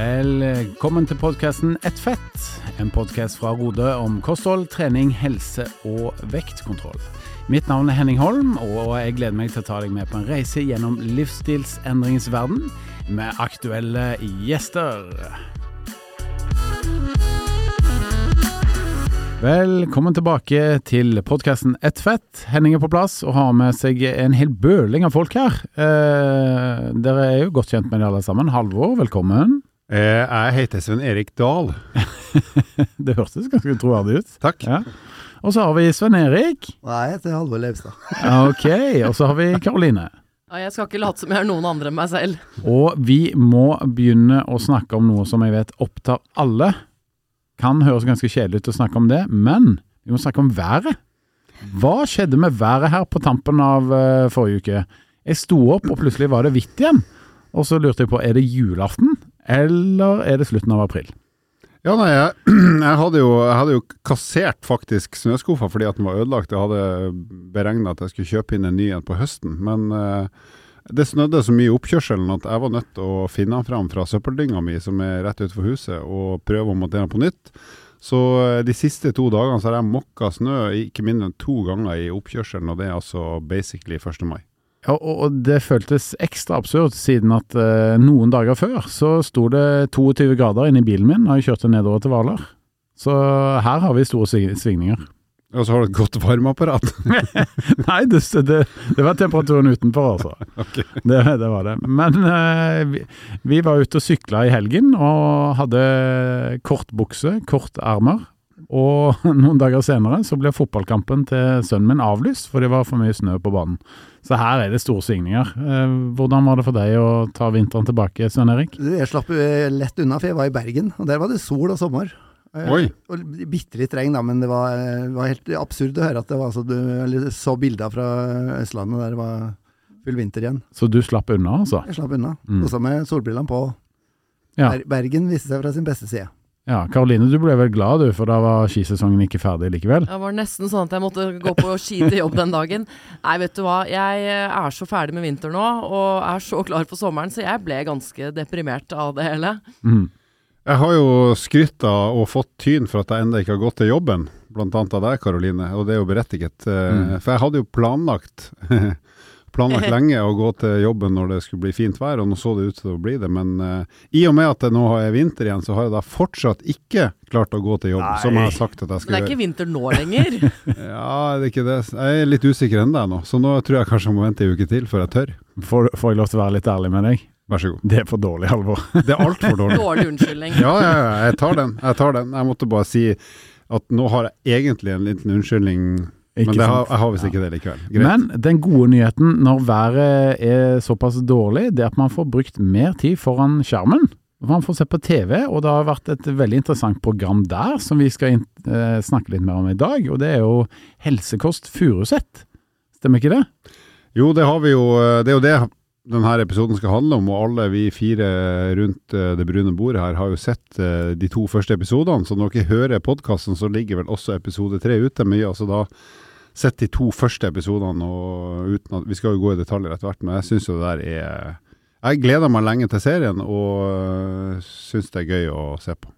Velkommen til podkasten Ett fett, en podkast fra Rode om kosthold, trening, helse og vektkontroll. Mitt navn er Henning Holm, og jeg gleder meg til å ta deg med på en reise gjennom livsstilsendringens verden med aktuelle gjester. Velkommen tilbake til podkasten Ett fett. Henning er på plass og har med seg en hel bøling av folk her. Eh, dere er jo godt kjent med de alle sammen. Halvor, velkommen. Eh, jeg heter Sven Erik Dahl. det hørtes ganske troverdig ut. Takk. Ja. Og så har vi Sven Erik. Nei, jeg heter Halvor Leivstad. Ok, og så har vi Karoline. Jeg skal ikke late som jeg er noen andre enn meg selv. Og vi må begynne å snakke om noe som jeg vet opptar alle. Kan høres ganske kjedelig ut å snakke om det, men vi må snakke om været. Hva skjedde med været her på tampen av uh, forrige uke? Jeg sto opp, og plutselig var det hvitt igjen. Og så lurte jeg på, er det julaften, eller er det slutten av april? Ja, nei, jeg, jeg, hadde jo, jeg, hadde jo, kassert faktisk snøskuffa fordi at den var ødelagt. Jeg hadde beregna at jeg skulle kjøpe inn en ny en på høsten, men eh, det snødde så mye i oppkjørselen at jeg var nødt til å finne den fram fra søppeldynga mi som er rett utenfor huset, og prøve å montere den på nytt. Så eh, de siste to dagene så har jeg mokka snø ikke mindre enn to ganger i oppkjørselen, og det er altså basically 1. mai. Ja, og det føltes ekstra absurd, siden at eh, noen dager før så sto det 22 grader inne i bilen min da jeg kjørte nedover til Hvaler. Så her har vi store svingninger. Og så har du et godt varmeapparat? Nei, det, det, det, var temperaturen utenfor, altså. Okay. Det, det, var det. Men eh, vi, vi, var ute og sykla i helgen og hadde kortbukse, kortermer. Og noen dager senere så ble fotballkampen til sønnen min avlyst, for det var for mye snø på banen. Så her er det store svingninger. Uh, hvordan var det for deg å ta vinteren tilbake, Svein Erik? Jeg slapp lett unna, for jeg var i Bergen, og der var det sol og sommer. Eh, Oi. Og Bitte litt regn, da, men det var, var, helt absurd å høre at det var så, du, så bilder fra Østlandet der det var full vinter igjen. Så du slapp unna, altså? Jeg slapp unna. Mm. Også med solbrillene på. Ja. Bergen viste seg fra sin beste side. Ja, Karoline, du ble vel glad du, for da var skisesongen ikke ferdig likevel? Det var nesten sånn at jeg måtte gå på ski til jobb den dagen. Nei, vet du hva, jeg er så ferdig med vinter nå, og er så klar for sommeren, så jeg ble ganske deprimert av det hele. Mm. Jeg har jo skrytta og fått tyn for at jeg ennå ikke har gått til jobben, blant annet av deg, Karoline, og det er jo berettiget. Eh, mm. For jeg hadde jo planlagt planlagt lenge å gå til jobben når det skulle bli fint vær, og nå så det ut til å bli det. Men uh, i og med at det nå er vinter igjen, så har jeg da fortsatt ikke klart å gå til jobb, Nei. som jeg har sagt at jeg skal gjøre. Det er ikke vinter nå lenger? ja, det er ikke det. Jeg er litt usikker ennå nå, så nå tror jeg kanskje jeg må vente en uke til før jeg tør. Får, får jeg lov til å være litt ærlig med deg? Vær så god. Det er for dårlig, Halvor. Det er altfor dårlig. dårlig unnskyldning. Ja, ja, ja, jeg tar den. Jeg tar den. Jeg måtte bare si at nå har jeg egentlig en liten unnskyldning. Ikke men har, jeg har visst ikke det likevel. Greit. Men den gode nyheten når været er såpass dårlig, det er at man får brukt mer tid foran skjermen. Man får se på TV, og det har vært et veldig interessant program der som vi skal eh, snakke litt mer om i dag. Og det er jo Helsekost Furuset. Stemmer ikke det? Jo, det har vi jo. Eh, det er jo det denne episoden skal handle om, og alle vi fire rundt uh, det brune bordet her har jo sett uh, de to første episodene. Så når dere hører podkasten, så ligger vel også episode tre ute. Mye altså da sett de to første episodene, og uten at Vi skal jo gå i detaljer etter hvert, men jeg syns jo det der er Jeg gleder meg lenge til serien, og eh, syns det er gøy å se på.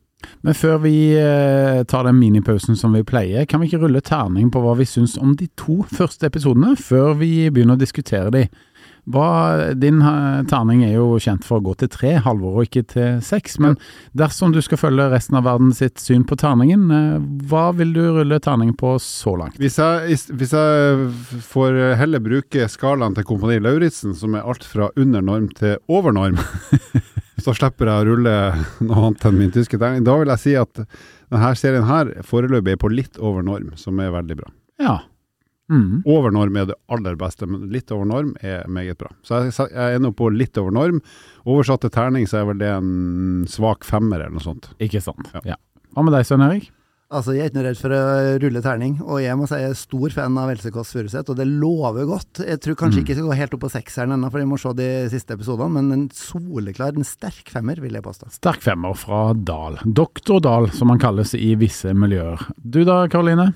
Men før vi eh, tar den minipausen som vi pleier, kan vi ikke rulle terning på hva vi syns om de to første episodene, før vi begynner å diskutere de? Hva, din uh, terning er jo kjent for å gå til tre, Halvor, og ikke til seks. Men dersom du skal følge resten av verden sitt syn på terningen, uh, hva vil du rulle terningen på så langt? Hvis jeg, hvis jeg får heller bruke skalaen til Kompani Lauritzen, som er alt fra under norm til over norm, så slipper jeg å rulle noe annet enn min tyske terning. Da vil jeg si at denne serien her foreløpig er på litt over norm, som er veldig bra. Ja, Mm. Over norm er det aller beste, men litt over norm er meget bra. Så jeg, jeg er nå på litt over norm. Oversatt til terning så er vel det en svak femmer eller noe sånt. Ikke sant. Ja. Hva med deg, Svein Erik? Altså, Jeg er ikke noe redd for å rulle terning, og jeg må si jeg er stor fan av Else Kåss Furuseth, og det lover godt. Jeg tror kanskje mm. ikke jeg skal gå helt opp på sekseren ennå, for jeg må se de siste episodene, men en soleklar, en sterk femmer, vil jeg påstå. Sterk femmer fra Dahl. Doktor Dahl, som han kalles i visse miljøer. Du da, Karoline?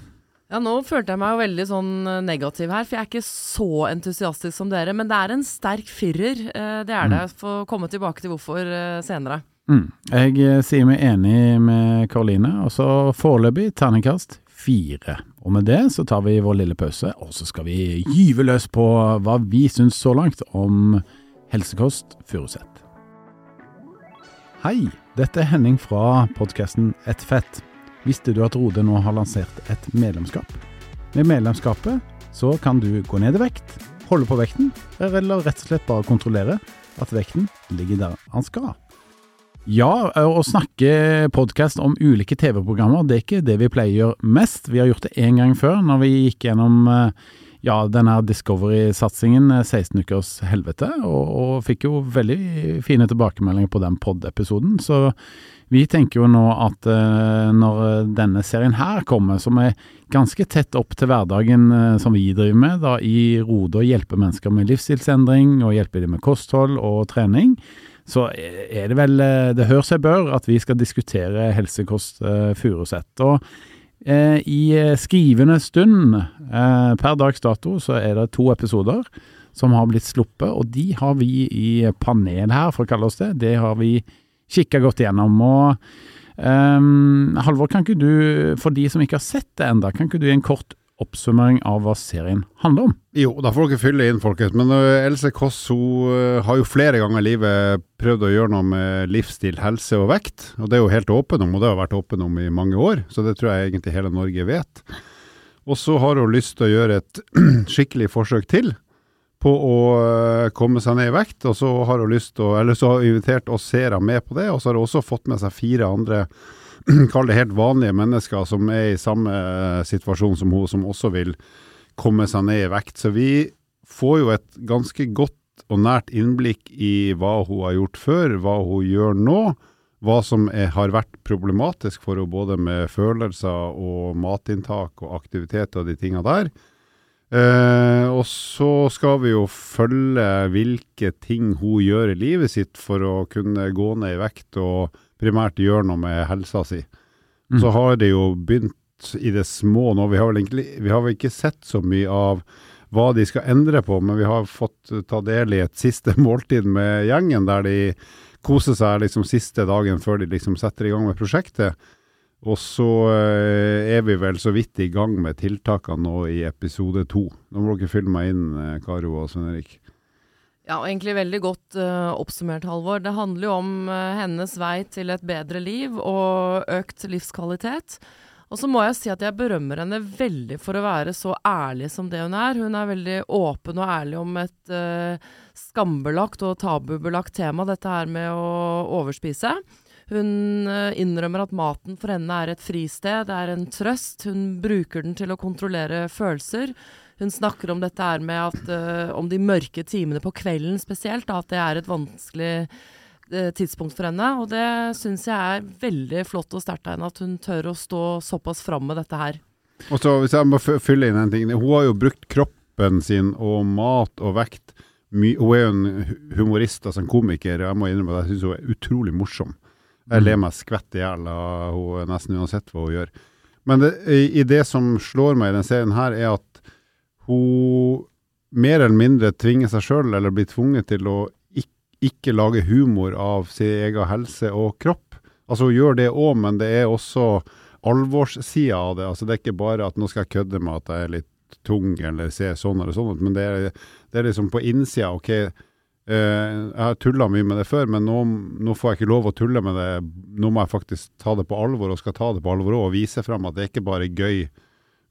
Ja, nå følte jeg meg jo veldig sånn eh, negativ her, for jeg er ikke så entusiastisk som dere. Men det er en sterk firer, eh, det er det. Få mm. komme tilbake til hvorfor eh, senere. Mm. Jeg sier meg enig med Karoline, og så foreløpig terningkast fire. Og med det så tar vi vår lille pause, og så skal vi gyve løs på hva vi syns så langt om helsekost Furuset. Hei, dette er Henning fra podkasten Et fett. Visste du at Rode nå har lansert et medlemskap? Med medlemskapet så kan du gå ned i vekt, holde på vekten, eller rett og slett bare kontrollere at vekten ligger der han skal. Ja, å snakke podkast om ulike TV-programmer, det er ikke det vi pleier å gjøre mest. Vi har gjort det én gang før, når vi gikk gjennom ja, denne Discovery-satsingen, 16 ukers helvete, og, og, fikk jo veldig fine tilbakemeldinger på den pod-episoden. Så vi tenker jo nå at uh, når denne serien her kommer, som er ganske tett opp til hverdagen uh, som vi driver med, da i Rode og hjelpe mennesker med livsstilsendring, og hjelpe dem med kosthold og trening, så er det vel Det hør seg bør at vi skal diskutere helsekost Furuset. Og i skrivende stund, per dags dato, så er det to episoder som har blitt sluppet, og de har vi i panel her, for å kalle oss det. Det har vi kikka godt igjennom. og um, Halvor, kan ikke du, for de som ikke har sett det enda, kan ikke du gi en kort oppsummering av hva serien handler om? Jo, da får dere fylle inn, folkens. Men Else Kåss hun har jo flere ganger i livet prøvd å gjøre noe med livsstil, helse og vekt. Og det er jo helt åpen om, og det har vært åpen om i mange år. Så det tror jeg egentlig hele Norge vet. Og så har hun lyst til å gjøre et skikkelig forsøk til på å eh, komme seg ned i vekt, og så har hun lyst å Eller så har hun invitert oss seere med på det, og så har hun også fått med seg fire andre Kall det helt vanlige mennesker som er i samme eh, situasjon som hun, som også vil komme seg ned i vekt. Så vi får jo et ganske godt og nært innblikk i hva hun har gjort før, hva hun gjør nå, hva som er, har vært problematisk for henne både med følelser og matinntak og aktivitet og de tinga der. Uh, og så skal vi jo følge hvilke ting hun gjør i livet sitt for å kunne gå ned i vekt og primært gjøre noe med helsa si. Mm. Så har det jo begynt i det små nå. Vi har, vel egentlig, vi har vel ikke sett så mye av hva de skal endre på, men vi har fått ta del i et siste måltid med gjengen, der de koser seg liksom siste dagen før de liksom setter i gang med prosjektet. Og så eh, er vi vel så vidt i gang med tiltakene nå i episode to. Nå må dere fylle meg inn, eh, Karo og Svein Erik. Ja, og egentlig veldig godt uh, oppsummert, Halvor. Det handler jo om uh, hennes vei til et bedre liv og økt livskvalitet. Og så må jeg si at jeg berømmer henne veldig for å være så ærlig som det hun er. Hun er veldig åpen og ærlig om et uh, skambelagt og tabubelagt tema, dette her med å overspise. Hun eh, innrømmer at maten for henne er et fristed, det er en trøst. Hun bruker den til å kontrollere følelser. Hun snakker om dette her med at uh, om de mørke timene på kvelden spesielt, at det er et vanskelig uh, tidspunkt for henne. Og det syns jeg er veldig flott og sterkt av henne, at hun tør å stå såpass fram med dette her. Og så Hvis jeg må fylle inn en ting. Hun har jo brukt kroppen sin og mat og vekt. hun er jo en humorist, altså en komiker. Jeg må innrømme at jeg syns hun er utrolig morsom. Jeg ler meg skvett i hjel av henne nesten uansett hva hun gjør. Men det, i, det som slår meg i denne serien her, er at hun mer eller mindre tvinger seg sjøl, eller blir tvunget til å ikke, ikke lage humor av sin egen helse og kropp. Altså Hun gjør det òg, men det er også alvorssida av det. Altså Det er ikke bare at nå skal jeg kødde med at jeg er litt tung eller ser sånn eller sånn ut, men det er, det er liksom på innsida. ok, Uh, jeg har tulla mye med det før, men nå, nå, får jeg ikke lov å tulle med det. Nå må jeg faktisk ta det på alvor, og skal ta det på alvor òg, og vise frem at det ikke bare er gøy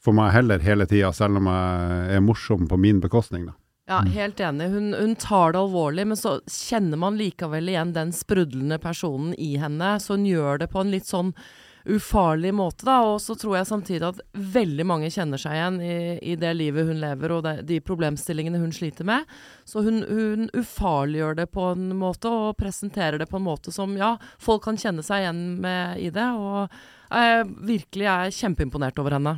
for meg heller hele tida, selv om jeg er morsom på min bekostning. da. Ja, helt enig. Hun, hun, tar det alvorlig, men så kjenner man likevel igjen den sprudlende personen i henne. Så hun gjør det på en litt sånn ufarlig måte, da. Og så tror jeg samtidig at veldig mange kjenner seg igjen i, i det livet hun lever, og det, de problemstillingene hun sliter med. Så hun, hun, ufarliggjør det på en måte, og presenterer det på en måte som ja, folk kan kjenne seg igjen med i det. Og jeg virkelig er kjempeimponert over henne.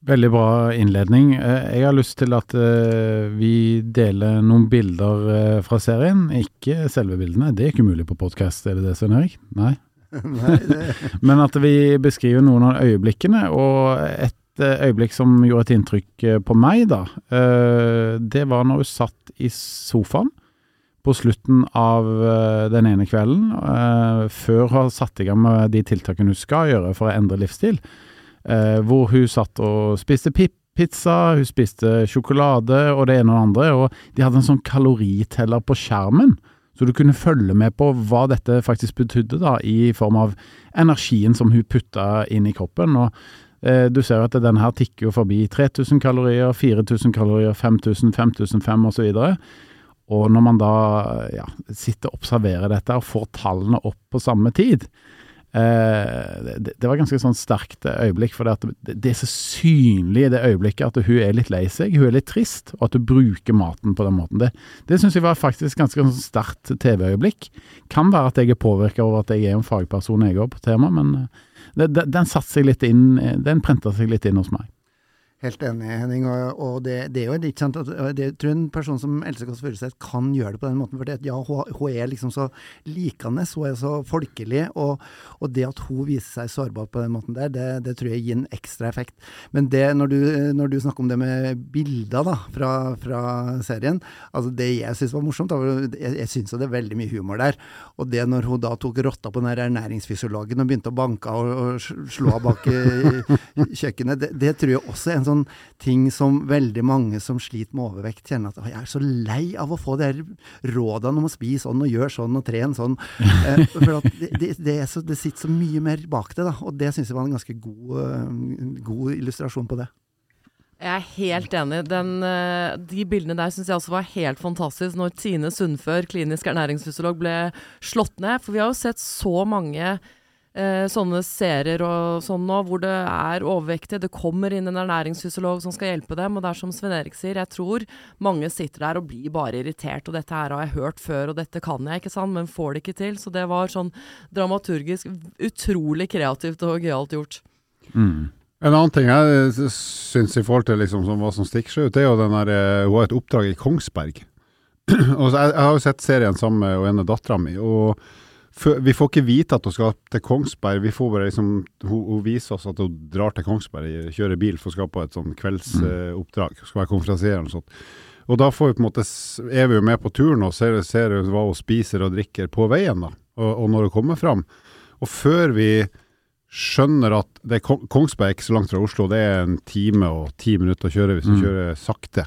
Veldig bra innledning. Eh, jeg har lyst til at eh, vi deler noen bilder eh, fra serien. Ikke selve bildene, det er ikke mulig på podkast, er det det, Svein Erik? Nei? Men at vi beskriver noen av øyeblikkene, og et eh, øyeblikk som gjorde et inntrykk eh, på meg, da, eh, det var når hun satt i sofaen på slutten av den ene kvelden, før hun har satt i gang med de tiltakene hun skal gjøre for å endre livsstil, hvor hun satt og spiste pip pizza, hun spiste sjokolade og det ene og det andre, og de hadde en sånn kaloriteller på skjermen. Så du kunne følge med på hva dette faktisk betydde, da, i form av energien som hun putta inn i kroppen. og eh, Du ser at den her tikker jo forbi 3000 kalorier, 4000 kalorier, 5000, 5005 osv. Og når man da ja, sitter og observerer dette og får tallene opp på samme tid, det, det, var ganske sånn sterkt øyeblikk. For det, det, er så synlig i det øyeblikket at hun er litt lei seg, hun er litt trist, og at hun bruker maten på den måten. Det, det syns jeg var faktisk ganske sånn sterkt TV-øyeblikk. Kan være at jeg er påvirka over at jeg er en fagperson jeg òg på temaet, men eh, den satte seg litt inn, den prenta seg litt inn hos meg. Helt enig, Henning. Og, og det, det, er jo ikke sant, det, tror en person som Else Kåss Furuseth kan gjøre det på den måten. For ja, hun, hun, er liksom så likende, hun er så folkelig. Og, og, det at hun viser seg sårbar på den måten der, det, det tror jeg gir en ekstra effekt. Men det, når du, når du snakker om det med bilder da, fra, fra serien, altså det jeg syns var morsomt, da, jeg, jeg syns det er veldig mye humor der. Og det når hun da tok rotta på den ernæringsfysiologen og begynte å banke og, og slå bak kjøkkenet, det, det tror jeg også er en sånn sånn ting som veldig mange som sliter med overvekt, kjenner at jeg er så lei av å få de rådene om å spise sånn og gjøre sånn og trene sånn. Eh, for det, det, det, så, det, sitter så mye mer bak det, da. Og det syns jeg var en ganske god, uh, god illustrasjon på det. Jeg er helt enig. Den, uh, de bildene der syns jeg også var helt fantastisk, når Tine Sundfør, klinisk ernæringsfysiolog, ble slått ned. For vi har jo sett så mange eh, sånne serier og sånn nå, hvor det er overvektige. Det kommer inn en ernæringsfysiolog som skal hjelpe dem. Og det er som Sven Erik sier, jeg tror mange sitter der og blir bare irritert. Og dette her har jeg hørt før, og dette kan jeg, ikke sant, men får det ikke til. Så det var sånn dramaturgisk utrolig kreativt og gøyalt gjort. Mm. En annen ting jeg syns i forhold til liksom, hva som stikker seg ut, det er jo den der eh, Hun har et oppdrag i Kongsberg. og jeg, jeg, har jo sett serien sammen med ene dattera mi. og vi får ikke vite at hun skal til Kongsberg, vi får bare liksom Hun, hun viser oss at hun drar til Kongsberg, kjører bil for å skal på et sånn kveldsoppdrag. Mm. skal være konferansier og sånt. Og da får vi på en måte, er vi jo med på turen og ser, ser hva hun spiser og drikker på veien, da. Og, og når hun kommer fram. Og før vi skjønner at det er Kongsberg er ikke så langt fra Oslo, det er en time og ti minutter å kjøre hvis du mm. kjører sakte.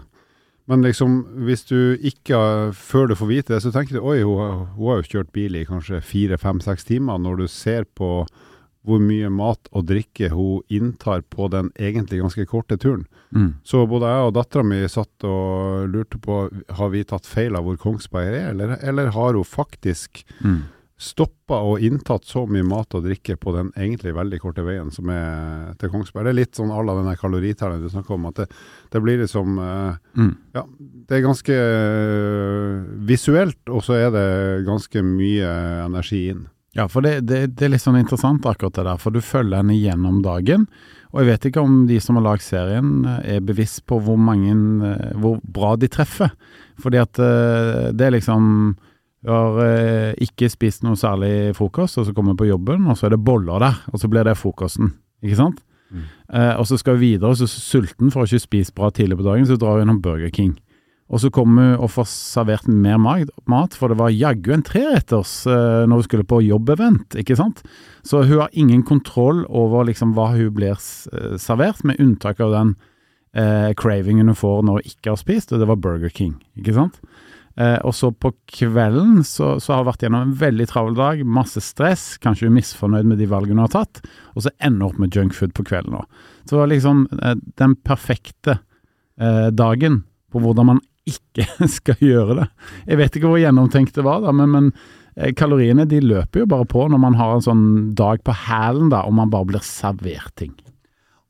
Men liksom, hvis du ikke, før du får vite det, så tenker du oi, hun, hun har jo kjørt bil i kanskje fire, fem, seks timer. Når du ser på hvor mye mat og drikke hun inntar på den egentlig ganske korte turen. Mm. Så både jeg og dattera mi satt og lurte på har vi tatt feil av hvor Kongsberg er, eller, eller har hun faktisk mm stoppa og inntatt så mye mat og drikke på den egentlig veldig korte veien som er til Kongsberg. Det er litt sånn à la den kaloritelleren du snakker om, at det, det blir liksom uh, mm. Ja, det er ganske uh, visuelt, og så er det ganske mye energi inn. Ja, for det, det, det, er litt sånn interessant akkurat det der, for du følger henne gjennom dagen. Og jeg vet ikke om de som har lagd serien er bevisst på hvor mange, eh, hvor bra de treffer. Fordi at det er liksom du har eh, ikke spist noe særlig frokost, og så kommer du på jobben, og så er det boller der, og så blir det frokosten. Ikke sant? Mm. Eh, og så skal vi videre, og så er sulten for å ikke spise bra tidlig på dagen, så drar vi gjennom Burger King. Og så kommer hun og får servert mer mat, for det var jaggu en treretters eh, når hun skulle på jobbevent, ikke sant. Så hun har ingen kontroll over liksom hva hun blir eh, servert, med unntak av den eh, cravingen hun får når hun ikke har spist, og det var Burger King, ikke sant. Eh, og så på kvelden så, så, har hun vært gjennom en veldig travel dag, masse stress, kanskje hun er misfornøyd med de valgene hun har tatt, og så ender hun opp med junkfood på kvelden òg. Så det var liksom eh, den perfekte eh, dagen på hvordan man ikke skal gjøre det. Jeg vet ikke hvor gjennomtenkt det var, da, men, men eh, kaloriene de løper jo bare på når man har en sånn dag på hælen, da, og man bare blir servert ting.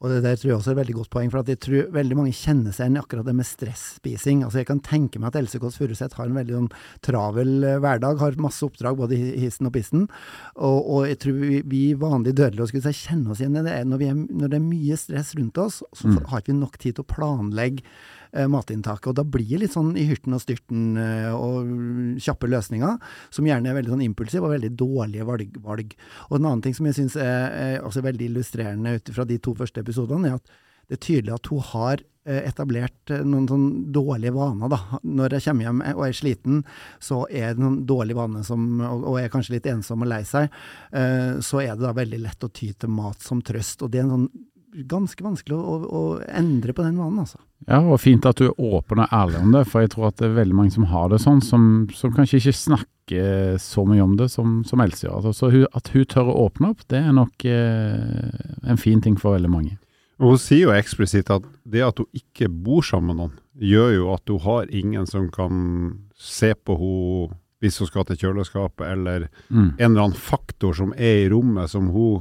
Og det der tror jeg også er et veldig godt poeng, for jeg tror veldig mange kjenner seg igjen i akkurat det med stresspising. Altså Jeg kan tenke meg at Else Kåss Furuseth har en veldig sånn travel eh, hverdag, har masse oppdrag både i hissen og pissen. Og, og jeg tror vi, vi vanlige dødelige skulle si, kjenner oss igjen i det. Når, er, når, det er mye stress rundt oss, så mm. har ikke vi nok tid til å planlegge matinntaket. Og da blir det litt sånn i hyrten og styrten eh, og kjappe løsninger, som gjerne er veldig sånn impulsive og veldig dårlige valg. valg. Og en annen ting som jeg syns er, er også veldig illustrerende ut fra de to første episodene, er at det er tydelig at hun har eh, etablert eh, noen sånn dårlige vaner, da. Når jeg kommer hjem og er sliten, så er det noen dårlige vaner som, og, er kanskje litt ensom og lei seg, eh, så er det da veldig lett å ty til mat som trøst. Og det er en sånn ganske vanskelig å, å, å endre på den vanen, altså. Ja, og fint at du er åpen og ærlig om det, for jeg tror at det er veldig mange som har det sånn, som, som kanskje ikke snakker så mye om det som, som Else gjør. Altså, så hun, at hun tør å åpne opp, det er nok eh, en fin ting for veldig mange. Og Hun sier jo eksplisitt at det at hun ikke bor sammen med noen, gjør jo at hun har ingen som kan se på henne hvis hun skal til kjøleskapet, eller Mm. en eller annen faktor som er i rommet som hun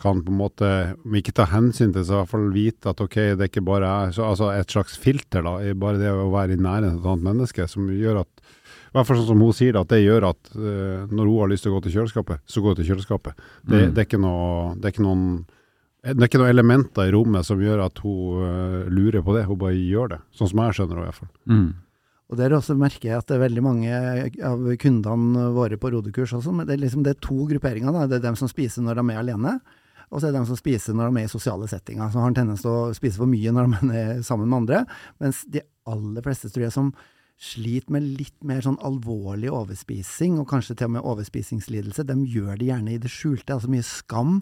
kan på en måte, om ikke ta hensyn til, så i hvert fall vite at ok, det er ikke bare jeg. Så, altså et slags filter, da, bare det å være i nærheten av et annet menneske, som gjør at i hvert fall sånn som hun sier det, at det gjør at uh, når hun har lyst til å gå til kjøleskapet, så går hun til kjøleskapet. Det, Mm. det, er ikke noe, det er ikke noen det er ikke noen elementer i rommet som gjør at hun uh, lurer på det, hun bare gjør det. Sånn som jeg skjønner det i hvert fall. Mm. Og der også merker jeg at det er veldig mange av kundene våre på rodekurs også, men det er, liksom, det er to grupperinger. Da. Det er dem som spiser når de er alene, og så er det dem som spiser når de er i sosiale settinger. Som har en tendens til å spise for mye når de er sammen med andre, mens de aller fleste tror jeg som sliter med litt mer sånn alvorlig overspising, og kanskje til og med overspisingslidelse, de gjør det gjerne i det skjulte, altså mye skam,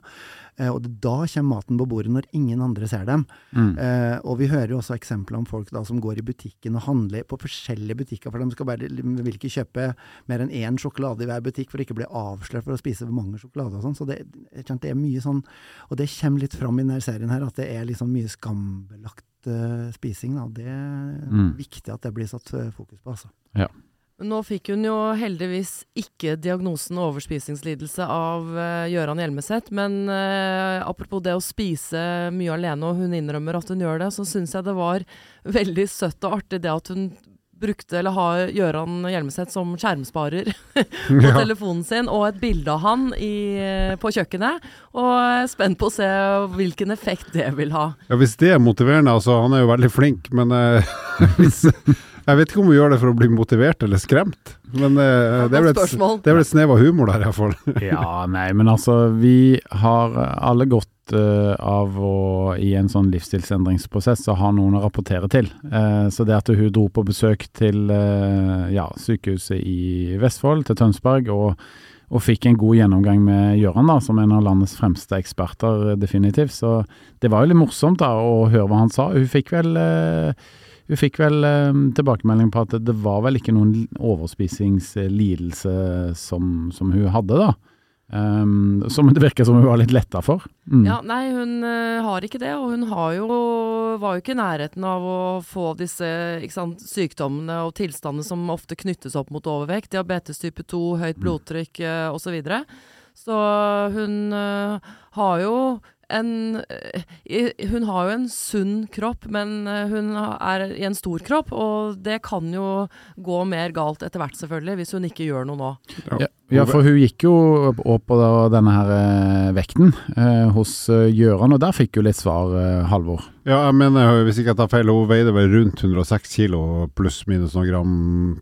eh, og det, da kommer maten på bordet når ingen andre ser dem. Mm. Eh, og vi hører jo også eksempler om folk da som går i butikken og handler på forskjellige butikker, for de skal bare, vil ikke kjøpe mer enn én sjokolade i hver butikk for å ikke bli avslørt for å spise for mange sjokolader og sånn. Så det, det er mye sånn, og det kommer litt fram i denne serien her, at det er liksom mye skambelagt eh, spising. Da. Det er Mm. viktig at det blir satt eh, fokus på, altså. Nå fikk hun jo heldigvis ikke diagnosen overspisingslidelse av uh, Gøran Hjelmeset, men uh, apropos det å spise mye alene, og hun innrømmer at hun gjør det, så syns jeg det var veldig søtt og artig det at hun brukte, eller har Gøran Hjelmeset som skjermsparer på Ja. telefonen sin, og et bilde av han i, på kjøkkenet. Og er spent på å se hvilken effekt det vil ha. Ja, Hvis det er motiverende, altså han er jo veldig flink, men eh, hvis, jeg vet ikke om hun gjør det for å bli motivert eller skremt. Men eh, det er vel et, det er vel et snev av humor der iallfall. Ja, nei, men altså, vi har alle godt eh, av å i en sånn livsstilsendringsprosess å ha noen å rapportere til. Eh, så det at hun dro på besøk til eh, ja, sykehuset i Vestfold, til Tønsberg, og, og fikk en god gjennomgang med Gjøran, da, som en av landets fremste eksperter, definitivt. Så det var jo litt morsomt da å høre hva han sa. Hun fikk vel hun fikk vel eh, tilbakemelding på at det var vel ikke noen overspisingslidelse som, som hun hadde, da. Um, som det virker som hun var litt letta for. Mm. Ja, nei, hun uh, har ikke det, og hun har jo, var jo ikke i nærheten av å få disse sant, sykdommene og tilstandene som ofte knyttes opp mot overvekt. Diabetes type 2, høyt blodtrykk uh, osv. Så, videre. så hun uh, har jo en eh, Hun har jo en sunn kropp, men eh, hun er i en stor kropp, og det kan jo gå mer galt etter hvert, selvfølgelig, hvis hun ikke gjør noe nå. Ja, ja, for hun gikk jo opp på denne her eh, vekten eh, hos Gjøran, og der fikk hun litt svar, eh, Halvor. Ja, jeg mener, hvis ikke jeg tar feil, hun veide vel rundt 106 kilo pluss minus noen gram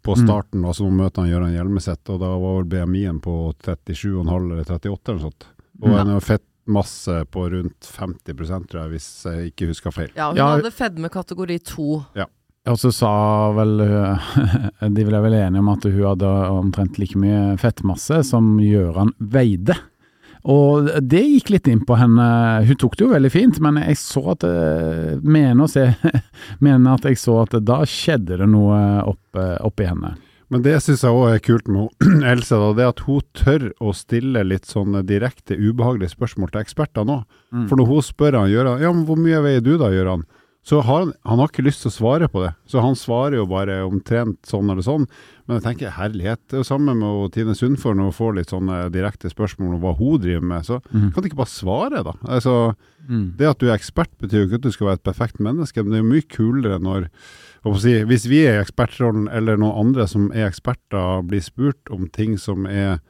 på Mm. starten. så nå møter han Gjøran Hjelmeset, og da var vel BMI-en på 37,5 eller 38 eller noe sånt. Og Mm. en fettmasse på rundt 50 tror jeg, hvis jeg ikke husker feil. Ja, hun Ja, hadde fedme kategori 2. Og så sa vel De ble vel enige om at hun hadde omtrent like mye fettmasse som Gjøran veide. Og det gikk litt inn på henne. Hun tok det jo veldig fint, men jeg så at det, mener, å se, mener at jeg så at da skjedde det noe opp, oppi henne. Men det syns jeg òg er kult med Else, da, det at hun tør å stille litt sånne direkte ubehagelige spørsmål til ekspertene nå. Mm. For når hun spør han Gøran ja, men hvor mye veier du da, Gøran? Så har han, han har ikke lyst til å svare på det. Så han svarer jo bare omtrent sånn eller sånn. Men jeg tenker herlighet, det er jo samme med Tine Sundfør når hun får litt sånne direkte spørsmål om hva hun driver med. Så Mm. kan du ikke bare svare, da? Altså, Mm. det at du er ekspert betyr jo ikke at du skal være et perfekt menneske, men det er jo mye kulere når si, Hvis vi er i ekspertrollen, eller noen andre som er eksperter, blir spurt om ting som er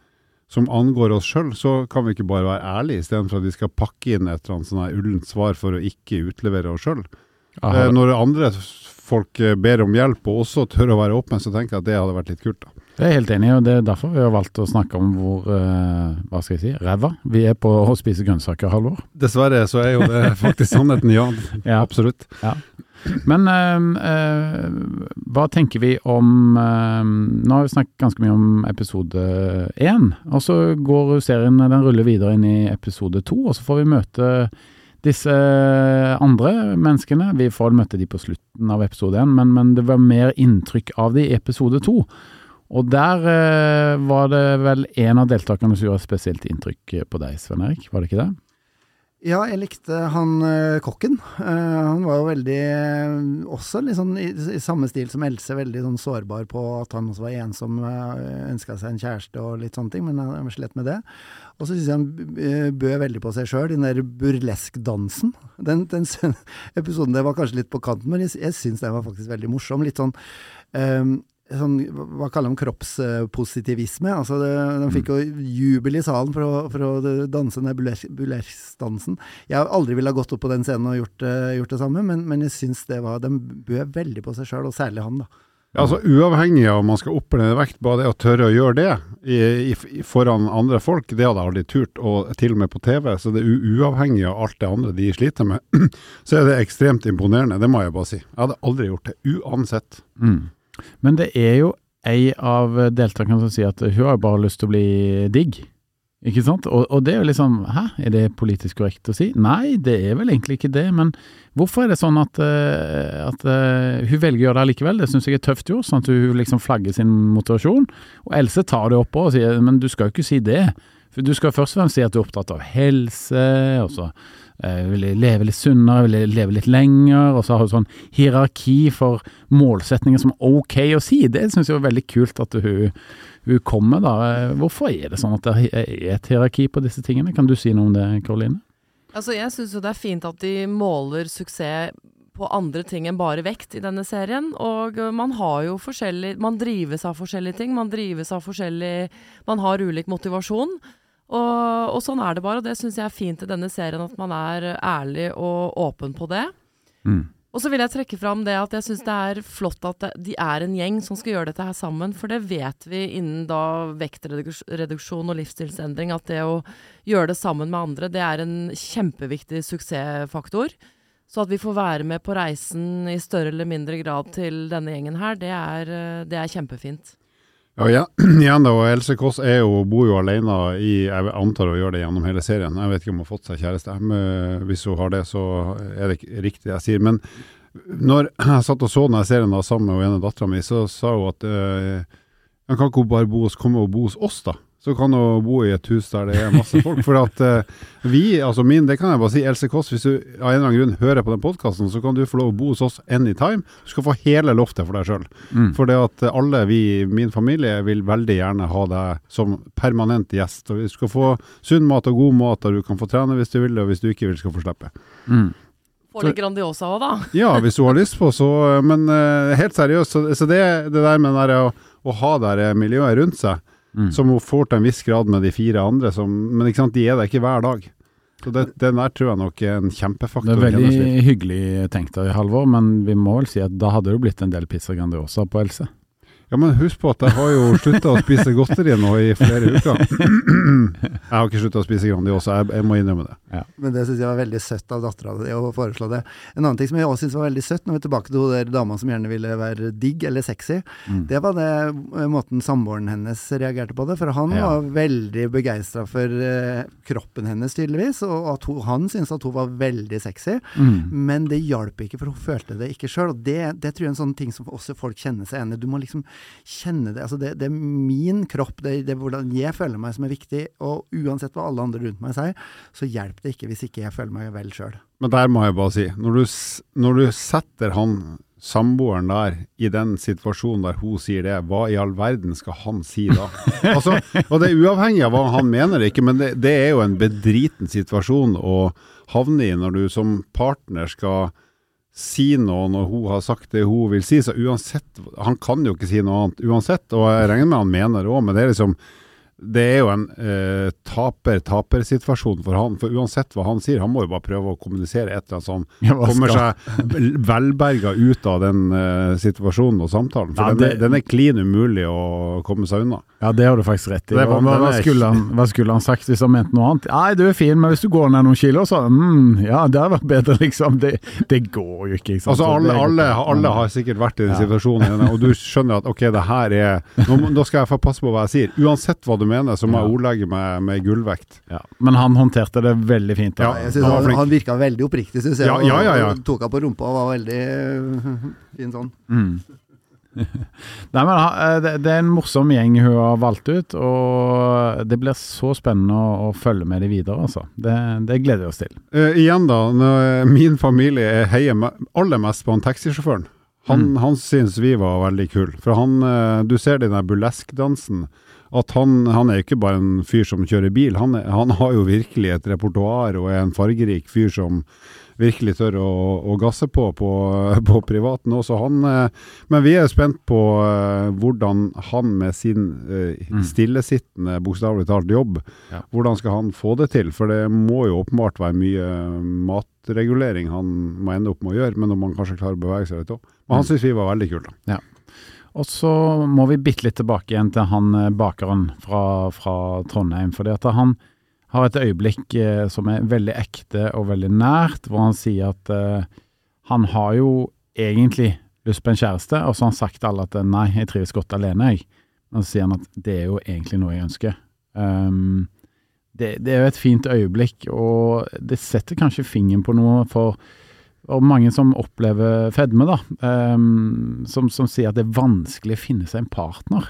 som angår oss sjøl, så kan vi ikke bare være ærlige, istedenfor at vi skal pakke inn et eller annet sånn ullent svar for å ikke utlevere oss sjøl. Eh, når andre folk ber om hjelp og også tør å være åpne, så tenker jeg at det hadde vært litt kult. da. Jeg er helt enig, og det er derfor vi har valgt å snakke om hvor eh, hva skal jeg si, ræva vi er på å spise grønnsaker, Halvor. Dessverre så er jo det faktisk sannheten, ja. Ja. Absolutt. Men eh, eh, hva tenker vi om eh, Nå har vi snakket ganske mye om episode én, og så går serien den ruller videre inn i episode to, og så får vi møte disse andre menneskene. Vi får møte de på slutten av episode én, men, men det var mer inntrykk av de i episode to. Og der eh, var det vel en av deltakerne som gjorde et spesielt inntrykk på deg, Sven Erik, var det ikke det? Ja, jeg likte han eh, kokken. Uh, han var jo veldig eh, Også litt sånn i, i samme stil som Else, veldig sånn sårbar på at han også var ensom, uh, ønska seg en kjæreste og litt sånne ting, men han slett med det. Og så syns jeg han bød veldig på seg sjøl, den der burleskdansen. Den, den episoden der var kanskje litt på kanten, men jeg, jeg syns den var faktisk veldig morsom. Litt sånn eh, Sånn, hva kaller de kroppspositivisme? Altså det, de fikk jo jubel i salen for å, for å danse den burles- burleskdansen. Jeg har aldri ville ha gått opp på den scenen og gjort, eh, gjort det samme, men, men jeg syns det var De bød veldig på seg sjøl, og særlig han, da. Ja, altså Uavhengig av om man skal opp eller ned vekt, bare det å tørre å gjøre det i, i, i- foran andre folk, det hadde jeg aldri turt, og til og med på TV. Så det er uavhengig av alt det andre de sliter med, så er det ekstremt imponerende. Det må jeg bare si. Jeg hadde aldri gjort det, uansett. Mm. Men det er jo ei av deltakerne som sier at hun har bare lyst til å bli digg. Ikke sant? Og, og det er jo liksom Hæ, er det politisk korrekt å si? Nei, det er vel egentlig ikke det. Men hvorfor er det sånn at, eh, at eh, hun velger å gjøre det likevel? Det syns jeg er tøft gjort, sånn at hun liksom flagger sin motivasjon. Og Else tar det opp og sier men du skal jo ikke si det. For du skal først og fremst si at du er opptatt av helse, og så eh, vil jeg leve litt sunnere, vil jeg leve litt lenger, og så har hun sånn hierarki for målsetninger som er ok å si. Det syns jeg er veldig kult at hun, hun kommer, da. Eh, Hvorfor er det sånn at det er et hierarki på disse tingene? Kan du si noe om det, Karoline? Altså, jeg syns jo det er fint at de måler suksess på andre ting enn bare vekt i denne serien. Og man har jo forskjellig Man drives av forskjellige ting. Man drives av forskjellig Man har ulik motivasjon. Og, og sånn er det bare, og det syns jeg er fint i denne serien, at man er ærlig og åpen på det. Mm. Og så vil jeg trekke fram det at jeg syns det er flott at de er en gjeng som skal gjøre dette her sammen. For det vet vi innen da vektreduksjon og livsstilsendring, at det å gjøre det sammen med andre, det er en kjempeviktig suksessfaktor. Så at vi får være med på reisen i større eller mindre grad til denne gjengen her, det er, det er kjempefint. Ja, ja, igjen da, og Else Kåss jo, bor jo alene i Jeg antar å gjøre det gjennom hele serien. Jeg vet ikke om hun har fått seg kjæreste. Men hvis hun har det, så er det ikke riktig jeg sier. Men når jeg satt og så denne serien da, sammen med hun ene dattera mi, så sa hun at øh, kan ikke hun bare bo hos, komme og bo hos oss, da? Så kan du bo i et hus der det er masse folk. For at uh, vi, altså min, det kan jeg bare si, Else Kåss, hvis du av en eller annen grunn hører på den podkasten, så kan du få lov å bo hos oss anytime. Du skal få hele loftet for deg sjøl. Mm. For det at alle vi i min familie vil veldig gjerne ha deg som permanent gjest. Og vi skal få sunn mat og god mat, og du kan få trene hvis du vil, og hvis du ikke vil, skal få slippe. Mm. Få litt Grandiosa òg, da. Ja, hvis du har lyst på, så Men uh, helt seriøst, så, så det, det der med der å, å ha det der miljøet rundt seg, Mm. som hun får til en viss grad med de fire andre, som, men sant, de er der ikke hver dag. Så det, den der tror jeg nok er en kjempefaktor. Det er veldig hyggelig tenkt av Halvor, men vi må vel si at da hadde det blitt en del pizza Grandiosa på Else. Ja, men husk på at jeg har jo slutta å spise godteri nå i flere uker. Jeg har ikke slutta å spise Grandiosa, jeg, jeg må innrømme det. Men det syns jeg var veldig søtt av dattera di å foreslå det. En annen ting som jeg også syns var veldig søtt, når vi er tilbake til hun der dama som gjerne ville være digg eller sexy, Mm. det var det eh, måten samboeren hennes reagerte på det. For han Ja. var veldig begeistra for uh, kroppen hennes, tydeligvis, og at hun, han syntes at hun var veldig sexy. Mm. Men det hjalp ikke, for hun følte det ikke sjøl. Og det, det tror jeg er en sånn ting som også folk kjenner seg igjen i. Du må liksom kjenne det. Altså det, det er min kropp, det, det er hvordan jeg føler meg som er viktig. Og uansett hva alle andre rundt meg sier, så hjelper det ikke hvis ikke jeg føler meg vel sjøl. Men der må jeg bare si, når du, når du setter han samboeren der i den situasjonen der hun sier det, hva i all verden skal han si da? altså, og det er uavhengig av hva han mener ikke, men det, det er jo en bedriten situasjon å havne i når du som partner skal si noe når hun har sagt det hun vil si, så uansett, han kan jo ikke si noe annet uansett, og jeg regner med han mener det også, men det er liksom det er jo en eh, taper-taper-situasjon for han. For uansett hva han sier, han må jo bare prøve å kommunisere et eller annet som Ja, kommer seg vel- velberga ut av den eh, situasjonen og samtalen. For Ja, den, det- er, den er klin umulig å komme seg unna. Ja, det har du faktisk rett i. Det var- hva, hva, skulle han, hva skulle han sagt hvis han mente noe annet? Nei, du er fin, men hvis du går ned noen kilo, så mm, Ja, det hadde vært bedre, liksom. Det, det går jo ikke, ikke. Altså alle, alle, alle har sikkert vært i den Ja. situasjonen, og du skjønner at ok, det her er nå, nå skal jeg få passe på hva jeg sier. Uansett hva du mener, så må jeg Ja. ordlegge meg med gullvekt. ja. Men han håndterte det veldig fint. da. Ja, Jeg synes han var han, flink. han virka veldig oppriktig, syns jeg. Ja, ja, ja, tok henne på rumpa og var veldig fin sånn. Mm. Nei, men eh, det, er en morsom gjeng hun har valgt ut, og det blir så spennende å, å følge med de videre, altså. Det, det gleder vi oss til. Uh, igjen da, når min familie heier aller mest på han taxisjåføren. Han, Mm. han syns vi var veldig kul. For han, eh, du ser den der burleskdansen. At han, han er ikke bare en fyr som kjører bil, han, han har jo virkelig et repertoar og er en fargerik fyr som virkelig tør å, å gasse på på, på privaten også. Han, eh, men vi er spent på eh, hvordan han med sin eh, Mm. stillesittende, bokstavelig talt, jobb, Ja. hvordan skal han få det til? For det må jo åpenbart være mye matregulering han må ende opp med å gjøre, men om han kanskje klarer å bevege seg litt òg. Men han Mm. syns vi var veldig kult. da. Og så må vi bitte litt tilbake igjen til han bakeren fra, fra Trondheim. fordi at han har et øyeblikk eh, som er veldig ekte og veldig nært, hvor han sier at eh, han har jo egentlig lyst på en kjæreste, og så har han sagt til alle at nei, jeg trives godt alene, jeg. Og så sier han at det er jo egentlig noe jeg ønsker. Um, det, det er jo et fint øyeblikk, og det setter kanskje fingeren på noe for for mange som opplever fedme, da, um, som, som sier at det er vanskelig å finne seg en partner.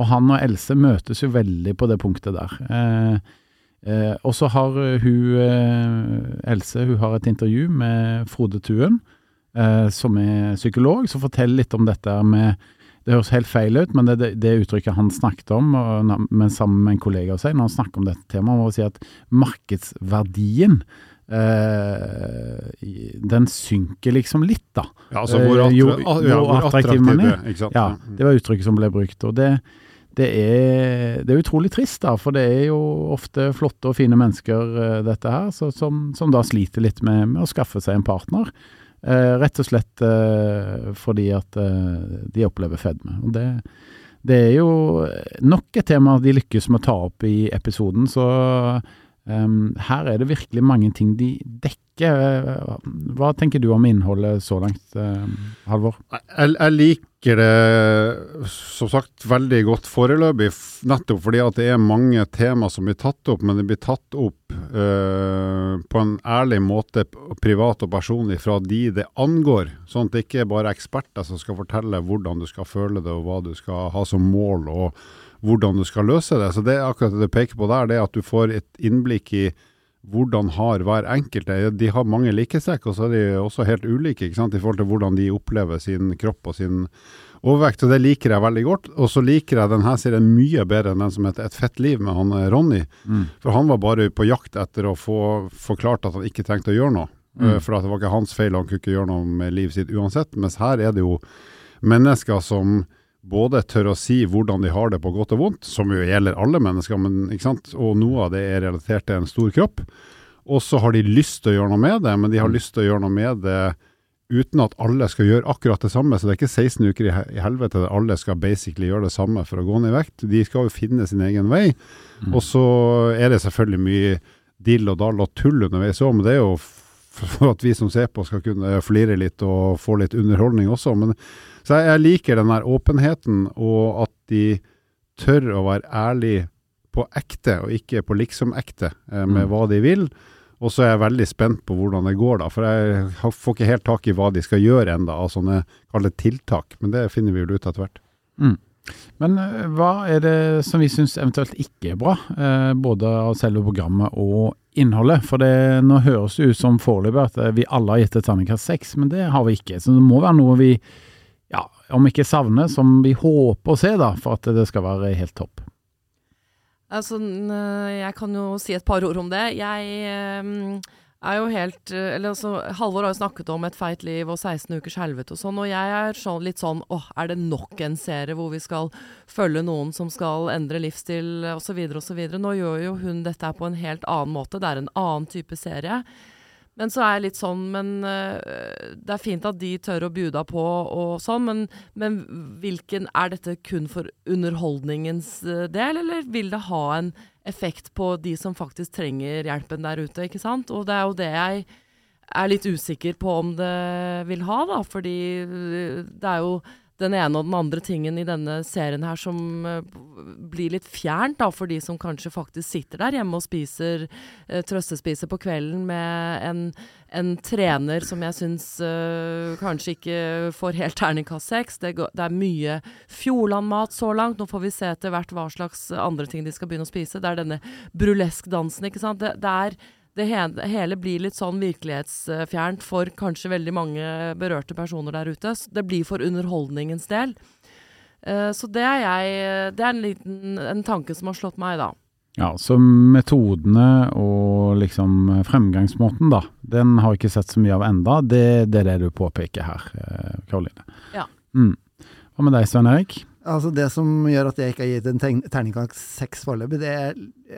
Og han og Else møtes jo veldig på det punktet der. Eh, eh, og så har hun, eh, Else, hun har et intervju med Frode Tuen, eh, som er psykolog, som forteller litt om dette med det høres helt feil ut, men det er det, uttrykket han snakket om, og, men sammen med en kollega av seg, når han snakker om dette temaet, må si at markedsverdien eh, den synker liksom litt, da. Ja, altså hvor, Eh, attra jo- ja, jo hvor attraktiv man er. Ja, det var uttrykket som ble brukt. Og det, det, er, det er utrolig trist, da, for det er jo ofte flotte og fine mennesker, eh, dette her, så, som, som da sliter litt med, med å skaffe seg en partner. Eh, rett og slett eh, fordi at eh, de opplever fedme. Og det, det er jo nok et tema de lykkes med å ta opp i episoden, så em, her er det virkelig mange ting de dekker. Eh, Hva tenker du om innholdet så langt, eh, Halvor? Jeg, jeg liker det som sagt veldig godt foreløpig, nettopp fordi at det er mange tema som blir tatt opp, men det blir tatt opp eh, på en ærlig måte, privat og personlig, fra de det angår. Sånn at det ikke er bare eksperter som skal fortelle hvordan du skal føle det, og hva du skal ha som mål, og hvordan du skal løse det. Så det akkurat det du peker på der, det er at du får et innblikk i hvordan har hver enkelt det? De har mange likhetstrekk, og så er de også helt ulike ikke sant? i forhold til hvordan de opplever sin kropp og sin overvekt. og Det liker jeg veldig godt. Og så liker jeg denne serien mye bedre enn den som heter Et fett liv med han Ronny. Ronny. For han var bare på jakt etter å få forklart at han ikke trengte å gjøre noe. Mm. Eh, For det var ikke hans feil, han kunne ikke gjøre noe med livet sitt uansett. Mens her er det jo mennesker som både tør å si hvordan de har det på godt og vondt, som jo gjelder alle mennesker, men, ikke sant? og noe av det er relatert til en stor kropp. Og så har de lyst til å gjøre noe med det, men de har lyst til å gjøre noe med det uten at alle skal gjøre akkurat det samme. Så det er ikke 16 uker i helvete der alle skal basically gjøre det samme for å gå ned i vekt. De skal jo finne sin egen vei. Mm. Og så er det selvfølgelig mye dill og dall og tull underveis òg, men det er jo for at vi som ser på skal kunne flire litt og få litt underholdning også. Men, så jeg, liker den der åpenheten, og at de tør å være ærlige på ekte, og ikke på liksom-ekte eh, med Mm. hva de vil. Og så er jeg veldig spent på hvordan det går, da. For jeg får ikke helt tak i hva de skal gjøre enda, av sånne tiltak. Men det finner vi vel ut etter hvert. Men eh, hva er det som vi syns eventuelt ikke er bra, eh, både av selve programmet og innholdet? For det, nå høres det ut som foreløpig at eh, vi alle har gitt et terningkast seks, men det har vi ikke. Så det må være noe vi, ja, om ikke savner, som vi håper å se, da, for at det skal være helt topp. Altså, jeg kan jo si et par ord om det. Jeg er jo helt eh, Eller altså, Halvor har jo snakket om et feit liv og 16 ukers helvete og sånn, og jeg er sånn, litt sånn åh, er det nok en serie hvor vi skal følge noen som skal endre livsstil osv. osv. Nå gjør jo hun dette på en helt annen måte, det er en annen type serie. Men så er jeg litt sånn Men uh, det er fint at de tør å bjuda på og sånn, men, men, hvilken Er dette kun for underholdningens uh, del, eller vil det ha en effekt på de som faktisk trenger hjelpen der ute, ikke sant? Og det er jo det jeg er litt usikker på om det vil ha, da. Fordi det er jo den ene og den andre tingen i denne serien her som uh, blir litt fjernt da, for de som kanskje faktisk sitter der hjemme og spiser uh, trøstespiser på kvelden med en, en trener som jeg syns uh, kanskje ikke får helt terningkast seks. Det, det, er mye Fjordland-mat så langt. Nå får vi se etter hvert hva slags andre ting de skal begynne å spise. Det er denne burlesk-dansen, ikke sant. Det, det er det hele blir litt sånn virkelighetsfjernt for kanskje veldig mange berørte personer der ute. Det blir for underholdningens del. Uh, så det er jeg Det er en liten en tanke som har slått meg, da. Ja, så metodene og liksom fremgangsmåten, da, den har jeg ikke sett så mye av enda. Det, det er det du påpeker her, eh, Karoline. Ja. Mm. Hva med deg, Svein Erik? Altså Det som gjør at jeg ikke har gitt en terningkast seks foreløpig, det,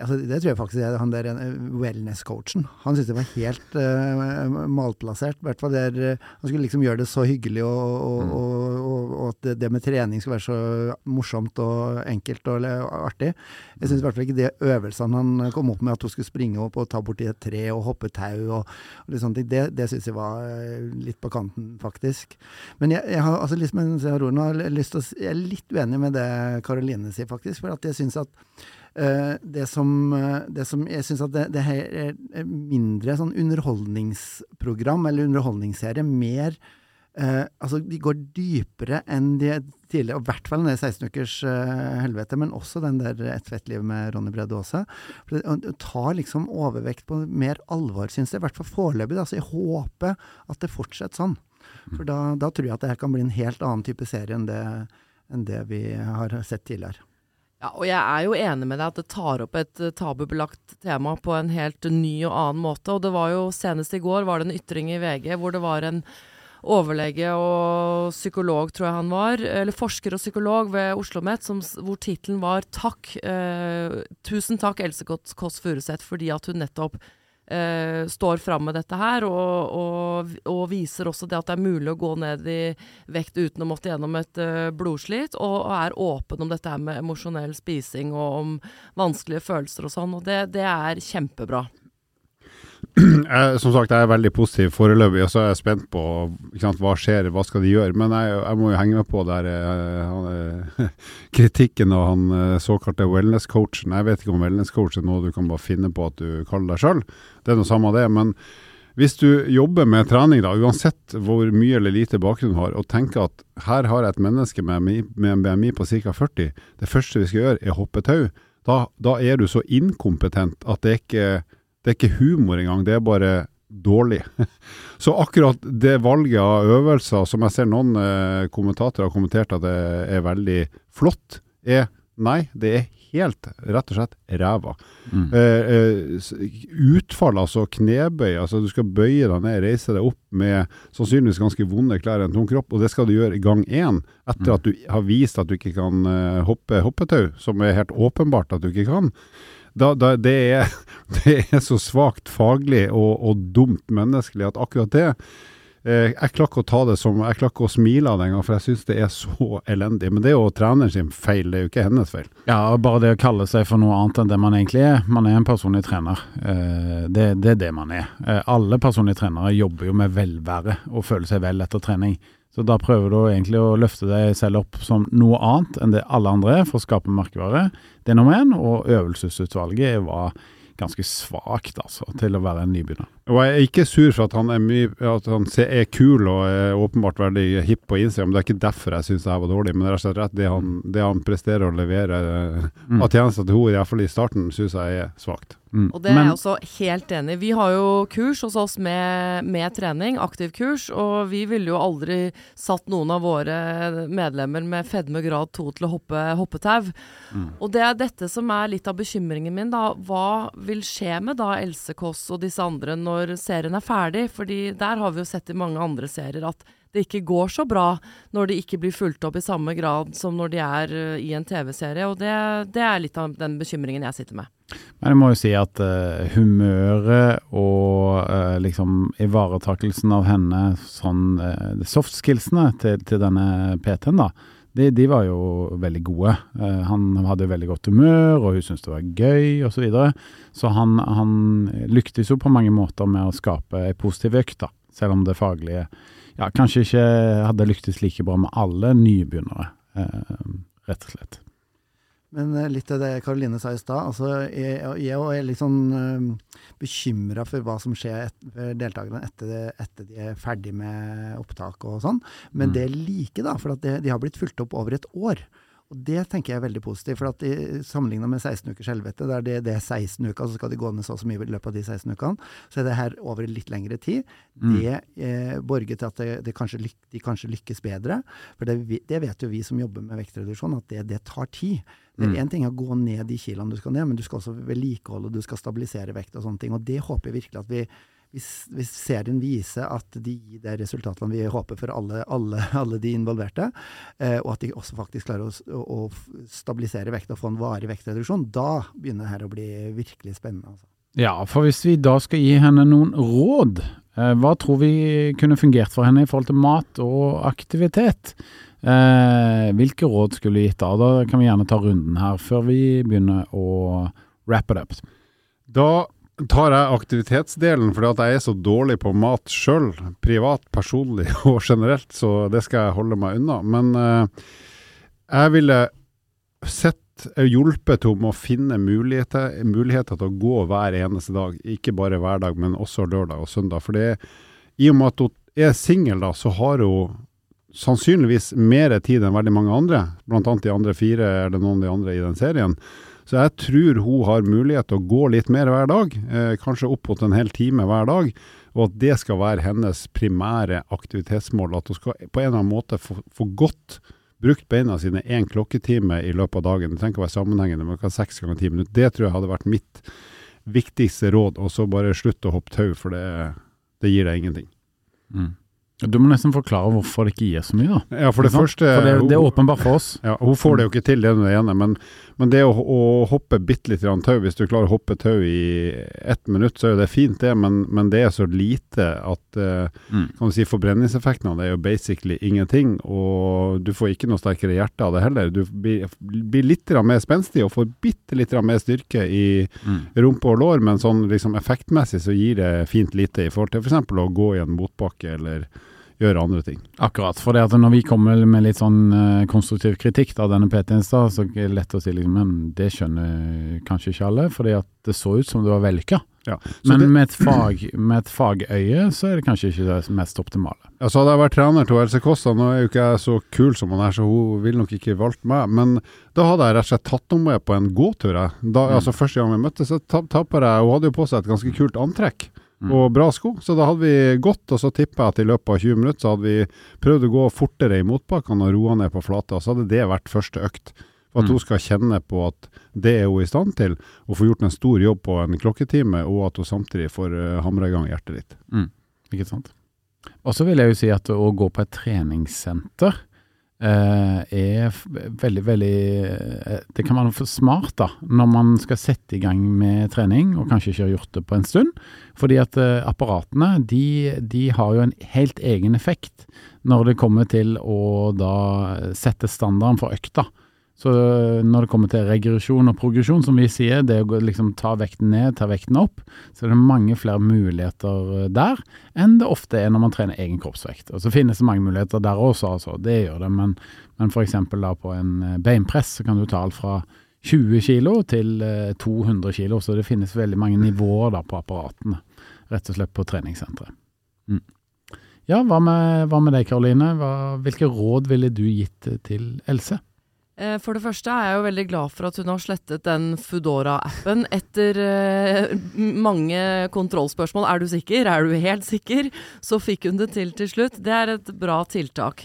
altså det tror jeg faktisk er han der eh, wellness-coachen. Han syntes det var helt uh, malplassert. hvert fall der, uh, Han skulle liksom gjøre det så hyggelig, og, og, mm. og, og at det, med trening skulle være så morsomt og enkelt og, artig. Jeg syns i hvert fall ikke de øvelsene han kom opp med, at hun skulle springe opp og ta borti et tre og hoppe tau og, litt sånne ting, det, det syns jeg var litt på kanten, faktisk. Men jeg, jeg har altså liksom, jeg har lyst til å Jeg er litt uenig med det Karoline sier, faktisk. For at jeg syns at det, som, uh, det som Jeg syns at det, det her er mindre sånn underholdningsprogram eller underholdningsserie. Mer uh, Altså, de går dypere enn de tidligere, og i hvert fall den 16 ukers helvete, men også den der Et fett liv med Ronny Brede Aase. Tar liksom overvekt på mer alvor, syns jeg. I hvert fall foreløpig. Altså, jeg håper at det fortsetter sånn. For da, da, tror jeg at det her kan bli en helt annen type serie enn det enn det vi har sett tidligere. Ja, og jeg er jo enig med deg at det tar opp et uh, tabubelagt tema på en helt ny og annen måte. Og det var jo senest i går var det en ytring i VG hvor det var en overlege og psykolog, tror jeg han var, eller forsker og psykolog ved Oslo OsloMet, hvor tittelen var 'Takk, eh, tusen takk Else Kåss Furuseth fordi at hun nettopp Uh, står fram med dette her, og, og, og, viser også det at det er mulig å gå ned i vekt uten å måtte gjennom et eh, blodslit, og, og, er åpen om dette her med emosjonell spising og om vanskelige følelser og sånn. Og det, det er kjempebra. Jeg, som sagt, jeg er veldig positiv foreløpig, og så er jeg spent på sant, hva skjer, hva skal de gjøre. Men jeg, jeg må jo henge med på der, uh, han, kritikken av han såkalte wellness-coachen. Jeg vet ikke om wellness-coach er noe du kan bare finne på at du kaller deg sjøl. Det er noe samme det. Men hvis du jobber med trening, da, uansett hvor mye eller lite bakgrunn du har, og tenker at her har jeg et menneske med, med en BMI på ca. 40, det første vi skal gjøre er hoppe tau, da, da, er du så inkompetent at det er ikke det er ikke humor engang, det er bare dårlig. Så akkurat det valget av øvelser, som jeg ser noen eh, kommentatorer har kommentert at det er veldig flott, er nei, det er helt rett og slett ræva. Mm. Eh, eh, utfall, altså knebøy, altså du skal bøye deg ned, reise deg opp med sannsynligvis ganske vonde klær i en tung kropp, og det skal du gjøre i gang én, etter mm. at du har vist at du ikke kan uh, hoppe hoppetau, som er helt åpenbart at du ikke kan. Da, da, det, er, det, er, så svakt faglig og, og dumt menneskelig at akkurat det Eh, jeg klarer ikke å ta det som Jeg klarer ikke å smile av det engang, for jeg syns det er så elendig. Men det er jo treneren sin feil, det er jo ikke hennes feil. Ja, bare det å kalle seg for noe annet enn det man egentlig er. Man er en personlig trener. Eh, det, det er det man er. Eh, alle personlige trenere jobber jo med velvære og føler seg vel etter trening. Så da prøver du egentlig å løfte deg selv opp som noe annet enn det alle andre er, for å skape merkevare. Det er nummer én. Og øvelsesutvalget var ganske svakt, altså, til å være en nybegynner. Og jeg er ikke sur for at han er, mye, at han er kul og er åpenbart veldig hipp på Instagram. Det er ikke derfor jeg syns det her var dårlig, men det er rett og slett det han, det han presterer å levere mm. av tjenester til henne, iallfall i starten, syns jeg er svakt. Mm. Og det er jeg også helt enig i. Vi har jo kurs hos oss med, med trening, aktivkurs, og vi ville jo aldri satt noen av våre medlemmer med fedme grad 2 til å hoppe hoppetau. Mm. Og det er dette som er litt av bekymringen min, da. Hva vil skje med da Else Kåss og disse andre når når serien er ferdig. fordi der har vi jo sett i mange andre serier at det ikke går så bra når de ikke blir fulgt opp i samme grad som når de er uh, i en TV-serie. Og det, det, er litt av den bekymringen jeg sitter med. Men jeg må jo si at uh, humøret og uh, liksom ivaretakelsen av henne, sånn soft skillsene til, til denne PT-en, da de, de, var jo veldig gode. Uh, han hadde veldig godt humør, og hun syntes det var gøy osv. Så, videre. så han, han, lyktes jo på mange måter med å skape ei positiv økt, da. Selv om det faglige ja, kanskje ikke hadde lyktes like bra med alle nybegynnere, uh, rett og slett. Men eh, litt av det Karoline sa i stad. Altså, jeg, jeg er litt sånn uh, bekymra for hva som skjer et, for deltakerne etter, etter, de er ferdig med opptak og sånn. Men mm. det like, da. For de, de har blitt fulgt opp over et år. Og Det tenker jeg er veldig positivt. for at Sammenligna med 16 ukers helvete, der det, det, er 16 uker, så skal de gå ned så og så mye i løpet av de 16 ukene, så er det her over litt lengre tid. Mm. Det eh, borger til at det, det kanskje de kanskje lykkes bedre. For det, det, vet jo vi som jobber med vektreduksjon, at det, tar tid. Det er én mm. ting å gå ned de kiloene du skal ned, men du skal også vedlikeholde, du skal stabilisere vekt og sånne ting. Og det håper jeg virkelig at vi hvis, hvis, serien viser at de gir de resultatene vi håper for alle, alle, alle de involverte, eh, og at de også faktisk klarer å, å, stabilisere vekt og få en varig vektreduksjon, da begynner dette å bli virkelig spennende. Altså. Ja, for hvis vi da skal gi henne noen råd, eh, hva tror vi kunne fungert for henne i forhold til mat og aktivitet? Eh, hvilke råd skulle vi gitt da? Da kan vi gjerne ta runden her før vi begynner å wrap it up. Da tar jeg aktivitetsdelen fordi jeg er så dårlig på mat sjøl, privat, personlig og generelt, så det skal jeg holde meg unna. Men eh, jeg ville sett hjulpet henne med å finne muligheter, muligheter, til å gå hver eneste dag. Ikke bare hver dag, men også lørdag og søndag. For i og med at hun er singel, så har hun sannsynligvis mer tid enn veldig mange andre. Blant annet de andre fire eller noen av de andre i den serien. Så jeg tror hun har mulighet til å gå litt mer hver dag, eh, kanskje opp mot en hel time hver dag. Og at det skal være hennes primære aktivitetsmål. At hun skal på en eller annen måte få, få godt brukt beina sine én klokketime i løpet av dagen. Det trenger ikke å være sammenhengende, men kan seks ganger ti minutter. Det tror jeg hadde vært mitt viktigste råd. Og så bare slutt å hoppe tau, for det, det gir deg ingenting. Mm. Du må nesten forklare hvorfor det ikke gir så mye, da. Ja, For det første For det, det, er åpenbart for oss. Ja, Hun får det jo ikke til, det er det ene. Men, men det å, å hoppe bitte litt tau, hvis du klarer å hoppe tau i ett minutt, så er jo det fint, det. Men, men det er så lite at uh, mm. kan du si forbrenningseffekten av det er jo basically ingenting. Og du får ikke noe sterkere hjerte av det heller. Du blir, blir litt mer spenstig og får bitte litt mer styrke i mm. rumpe og lår, men sånn liksom effektmessig så gir det fint lite i forhold til f.eks. For å gå i en motbakke eller gjøre andre ting. Akkurat. For det at når vi kommer med litt sånn uh, konstruktiv kritikk av denne PT-en så er det lett å si liksom, men det skjønner kanskje ikke alle, fordi at det så ut som det var vellykka. Ja, men det, med, et fag, med et fagøye så er det kanskje ikke det mest optimale. Ja, så Hadde jeg vært trener til Else Kåssa, nå er jo ikke jeg så kul som hun er, så hun vil nok ikke valgt meg, men da hadde jeg rett og slett tatt henne med på en gåtur. Da, mm. altså Første gang vi møttes, så tapper jeg Hun hadde jo på seg et ganske kult antrekk. Mm. og bra sko. Så da hadde vi gått, og så tippa jeg at i løpet av 20 minutter så hadde vi prøvd å gå fortere i motbakkene og roa ned på flata. Så hadde det vært første økt. For at mm. hun skal kjenne på at det er hun i stand til, og få gjort en stor jobb på en klokketime, og at hun samtidig får eh, hamra i gang hjertet ditt. Mm. Ikke sant. Og så vil jeg jo si at å gå på et treningssenter er veldig, veldig uh, Det kan være smart da, når man skal sette i gang med trening, og kanskje ikke har gjort det på en stund. Fordi at uh, apparatene de, de, har jo en helt egen effekt når det kommer til å da sette standarden for økta. Så når det kommer til regresjon og progresjon, som vi sier, det å liksom ta vekten ned, ta vekten opp, så er det mange flere muligheter der enn det ofte er når man trener egen kroppsvekt. Og så finnes det mange muligheter der også, altså. Det gjør det. Men, men f.eks. på en eh, beinpress så kan du ta alt fra 20 kilo til 200 eh, kilo, så det finnes veldig mange nivåer da på apparatene, rett og slett på treningssenteret. Mm. Ja, hva med, hva med deg Karoline? hvilke råd ville du gitt til Else? Eh, for det første er jeg jo veldig glad for at hun har slettet den Foodora-appen etter eh, mange kontrollspørsmål. Er du sikker? Er du helt sikker? Så fikk hun det til til slutt. Det er et bra tiltak.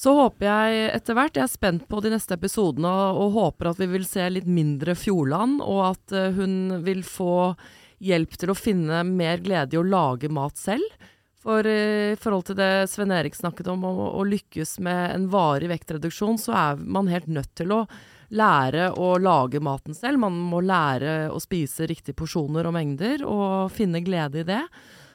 Så håper jeg etter hvert, jeg er spent på de neste episodene og, håper at vi vil se litt mindre Fjordland, og at uh, hun vil få hjelp til å finne mer glede i å lage mat selv. For eh, i forhold til det Sven Erik snakket om, å, å lykkes med en varig vektreduksjon, så er man helt nødt til å lære å lage maten selv. Man må lære å spise riktige porsjoner og mengder, og finne glede i det.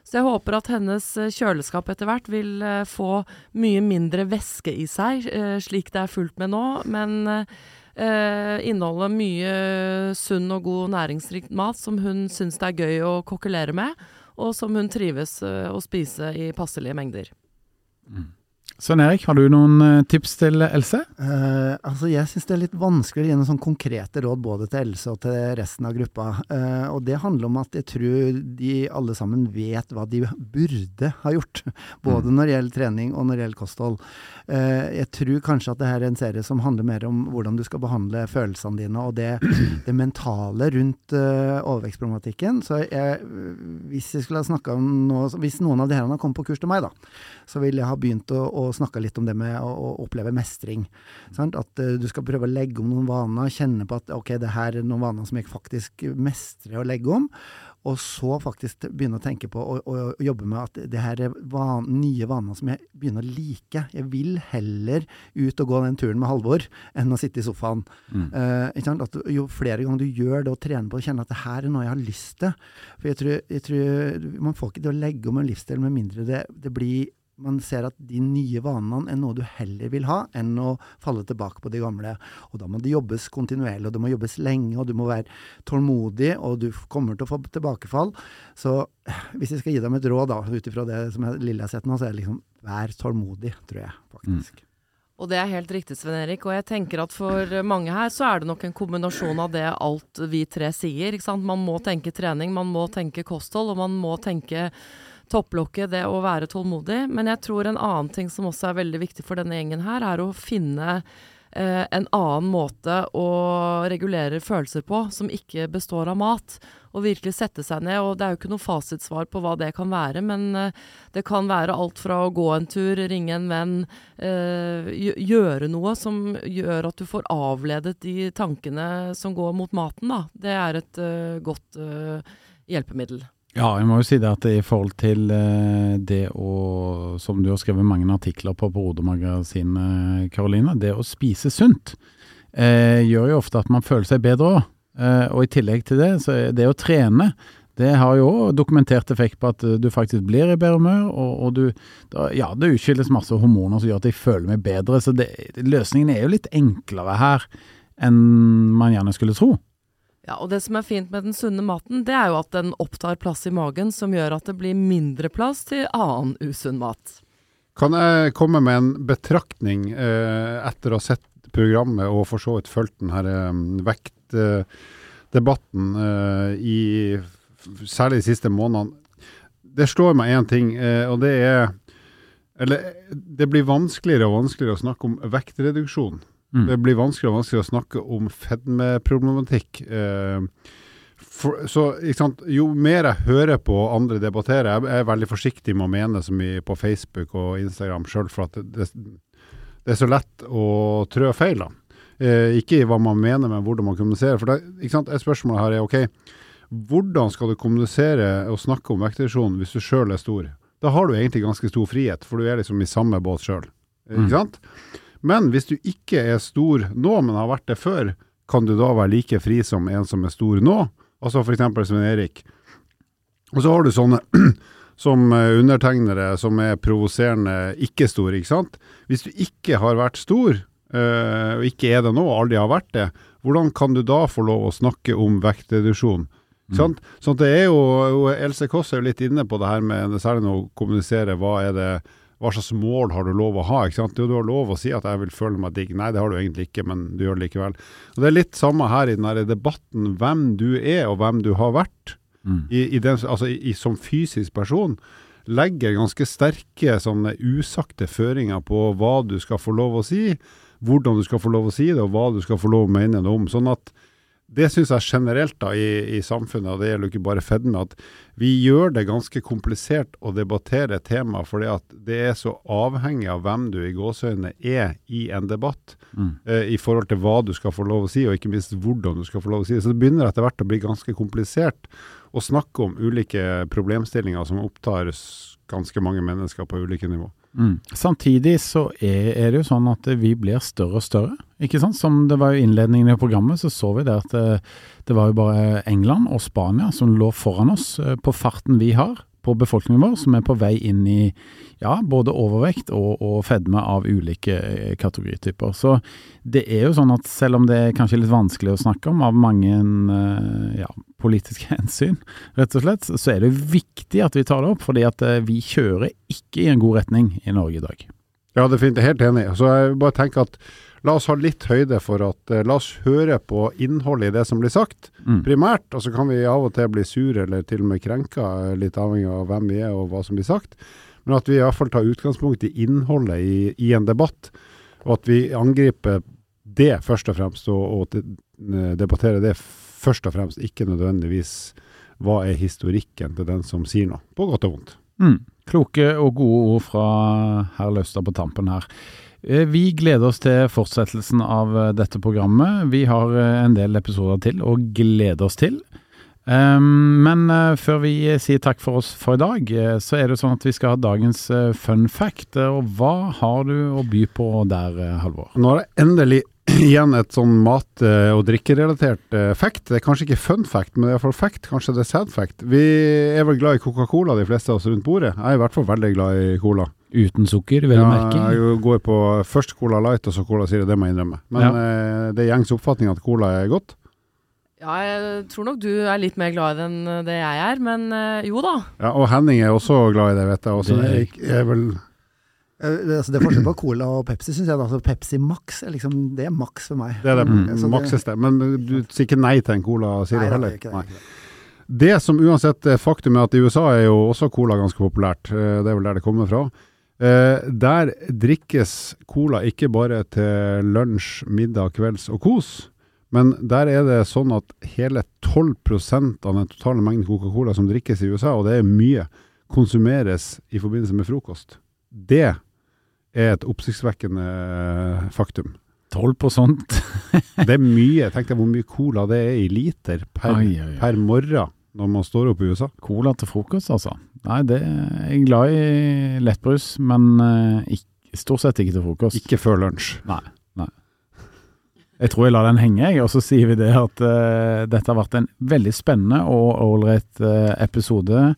Så jeg håper at hennes eh, kjøleskap etter hvert vil eh, få mye mindre væske i seg, slik det er fullt med nå. Men eh, inneholde mye sunn og god næringsrik mat som hun syns det er gøy å kokkelere med, og som hun trives eh, å spise i passelige mengder. Mm. Svein Erik, har du noen eh, tips til Else? Uh, altså Jeg syns det er litt vanskelig å gi noen sånn konkrete råd både til Else og til resten av gruppa. Uh, og det handler om at jeg tror de alle sammen vet hva de burde ha gjort. Både mm. når det gjelder trening og når det gjelder kosthold. Uh, jeg tror kanskje at det her er en serie som handler mer om hvordan du skal behandle følelsene dine og det, det mentale rundt overvekstproblematikken. Så jeg, hvis jeg skulle ha snakka om noe Hvis noen av de her hadde kommet på kurs til meg, da, så ville jeg ha begynt å, å og snakka litt om det med å, å oppleve mestring. Sant? At uh, du skal prøve å legge om noen vaner, kjenne på at ok, det her er noen vaner som jeg faktisk mestrer å legge om. Og så faktisk begynne å tenke på og, og, jobbe med at det her er van, nye vaner som jeg begynner å like. Jeg vil heller ut og gå den turen med Halvor enn å sitte i sofaen. Mm. Uh, at jo flere ganger du gjør det og trener på å kjenne at det her er noe jeg har lyst til For jeg tror, jeg tror Man får ikke det å legge om en livsstil med mindre det, det blir man ser at de nye vanene er noe du heller vil ha, enn å falle tilbake på de gamle. Og da må det jobbes kontinuerlig, og det må jobbes lenge, og du må være tålmodig, og du kommer til å få tilbakefall. Så hvis jeg skal gi dem et råd, da, ut ifra det som jeg, lille har sett nå, så er det liksom vær tålmodig, tror jeg faktisk. Mm. Og det er helt riktig, Sven Erik. Og jeg tenker at for mange her så er det nok en kombinasjon av det alt vi tre sier. Ikke sant? Man må tenke trening, man må tenke kosthold, og man må tenke topplokket, det å være tålmodig. Men jeg tror en annen ting som også er veldig viktig for denne gjengen her, er å finne eh, en annen måte å regulere følelser på, som ikke består av mat. Og virkelig sette seg ned. Og det er jo ikke noe fasitsvar på hva det kan være, men eh, det kan være alt fra å gå en tur, ringe en venn, eh, gjøre noe som gjør at du får avledet de tankene som går mot maten, da. Det er et uh, godt uh, hjelpemiddel. Ja, jeg må jo si det at i forhold til eh, det å, som du har skrevet mange artikler på på Rodemagasinet, Karoline, det å spise sunt eh, gjør jo ofte at man føler seg bedre òg. Eh, og i tillegg til det, så er det å trene det har jo dokumentert effekt på at eh, du faktisk blir i bedre humør, og, og, du da, Ja, det utskilles masse hormoner som gjør at jeg føler meg bedre, så det, løsningen er jo litt enklere her enn man gjerne skulle tro. Ja, og det som er fint med den sunne maten, det er jo at den opptar plass i magen, som gjør at det blir mindre plass til annen usunn mat. Kan jeg komme med en betraktning eh, etter å ha sett programmet og for så vidt fulgt denne eh, vektdebatten eh, i særlig de siste månedene? Det slår meg én ting, eh, og det er Eller det blir vanskeligere og vanskeligere å snakke om vektreduksjon. Mm. Det blir vanskeligere og vanskeligere å snakke om fedmeproblematikk. Eh, for, så Jo mer jeg hører på andre debattere, jeg er veldig forsiktig med å mene så mye på Facebook og Instagram sjøl, for at det, det, er så lett å trø feil. Eh, ikke i hva man mener, men hvordan man kommuniserer. For det, sant? Et spørsmål her er ok, hvordan skal du kommunisere og snakke om vektreduksjon hvis du sjøl er stor? Da har du egentlig ganske stor frihet, for du er liksom i samme båt sjøl. Ikke mm. Men hvis du ikke er stor nå, men har vært det før, kan du da være like fri som en som er stor nå? Altså f.eks. Svein Erik. Og så har du sånne som undertegnere som er provoserende ikke store, ikke sant. Hvis du ikke har vært stor, øh, og ikke er det nå, aldri har vært det, hvordan kan du da få lov å snakke om vektreduksjon? Mm. Sånn, det er jo, Else Kåss er jo litt inne på det her med særlig å kommunisere hva er det hva slags mål har du lov å ha? ikke sant? Du har lov å si at jeg vil føle meg digg. Nei, det har du egentlig ikke, men du gjør det likevel. Og Det er litt samme her i denne debatten, hvem du er og hvem du har vært. Mm. I, i den, altså i, som fysisk person legger ganske sterke sånne usagte føringer på hva du skal få lov å si, hvordan du skal få lov å si det, og hva du skal få lov å mene det om. Sånn at det syns jeg generelt da i, i, samfunnet, og det gjelder jo ikke bare fedme, at vi gjør det ganske komplisert å debattere tema, fordi at det er så avhengig av hvem du i gåseøynene er i en debatt, mm. eh, i forhold til hva du skal få lov å si, og ikke minst hvordan du skal få lov å si det. Så det begynner etter hvert å bli ganske komplisert å snakke om ulike problemstillinger som opptar ganske mange mennesker på ulike nivå. Mm. Samtidig så er, er det jo sånn at vi blir større og større, ikke sant. Som det var jo innledningen i programmet, så så vi det at det, det var jo bare England og Spania som lå foran oss eh, på farten vi har på befolkningen vår, som er på vei inn i ja, både overvekt og, og fedme av ulike eh, kategorityper. Så det er jo sånn at selv om det er kanskje litt vanskelig å snakke om av mange eh, ja, politiske hensyn, rett og slett, så er det viktig at vi tar det opp, fordi at eh, vi kjører ikke i en god retning i Norge i dag. Ja, det er fint. Helt enig. Så jeg bare tenker at la oss ha litt høyde for at eh, La oss høre på innholdet i det som blir sagt, Mm. primært. Og så kan vi av og til bli sure eller til og med krenka, eh, litt avhengig av hvem vi er og hva som blir sagt. Men at vi i hvert fall tar utgangspunkt i innholdet i, i en debatt, og at vi angriper det først og fremst, og, og debatterer det først og fremst, ikke nødvendigvis hva er historikken til den som sier noe, på godt og vondt. Mm. Kloke og gode ord fra herr Løstad på tampen her. Eh, Vi gleder oss til fortsettelsen av eh, dette programmet. Vi har eh, en del episoder til å glede oss til. Um, men før vi sier takk for oss for i dag, så er det sånn at vi skal ha dagens fun fact. Og hva har du å by på der, Halvor? Nå har det endelig igjen et sånn mat- eh, og drikkerelatert eh, fact. Det er kanskje ikke fun fact, men det er iallfall fact. Kanskje det er sad fact. Vi er vel glad i Coca-Cola, de fleste av oss rundt bordet. Jeg er i hvert fall veldig glad i cola. Uten sukker, vil du Ja, merke. jeg går på først Cola Light og så Cola Zero, det må jeg innrømme. Men ja. det er gjengs oppfatning at cola er godt. Ja, jeg tror nok du er litt mer glad i det enn det jeg er, men eh, jo da. Ja, og Henning er også glad i det, vet jeg. Også, Det er- er jeg er vel Eh, altså, det er forskjell på Cola og Pepsi, syns jeg. Altså, Pepsi Max er liksom, det er maks for meg. Det er det Mm. altså, det- makseste. Men du sier ikke nei til en Cola sier Nei, da, heller? det er ikke det, Nei. ikke det. Det som uansett er faktum er at i USA er jo også cola ganske populært. Eh, Det er vel der det kommer fra. Eh, Der drikkes cola ikke bare til lunsj, middag, kvelds og kos. Men der er det sånn at hele 12% av den totale mengden Coca-Cola som drikkes i USA, og det er mye, konsumeres i forbindelse med frokost. Det er et oppsiktsvekkende eh, faktum. 12 på sånt. Det er mye. Tenk deg hvor mye cola det er i liter per, Ai, ai, ai. per morgen når man står opp i USA. Cola til frokost, altså. Nei, det jeg er glad i lettbrus, men eh, ikk- stort sett ikke til frokost. Ikke før lunsj. Nei. Jeg tror jeg lar den henge, jeg, og så sier vi det at uh, dette har vært en veldig spennende og ålreit uh, episode.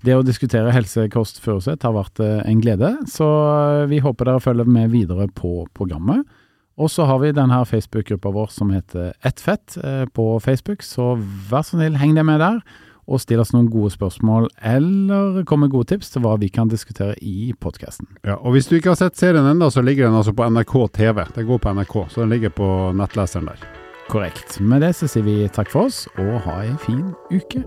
Det å diskutere helsekost Furuset har vært eh, en glede, så eh, vi håper dere følger med videre på programmet. Og så har vi denne Facebook-gruppa vår som heter Ett fett eh, på Facebook, så vær så snill, heng deg med der. Og still oss noen gode spørsmål, eller kom med gode tips til hva vi kan diskutere i podkasten. Ja, og hvis du ikke har sett serien ennå, så ligger den altså på NRK TV. Den går på NRK, så den ligger på nettleseren der. Korrekt. Med det så sier vi takk for oss, og ha ei en fin uke.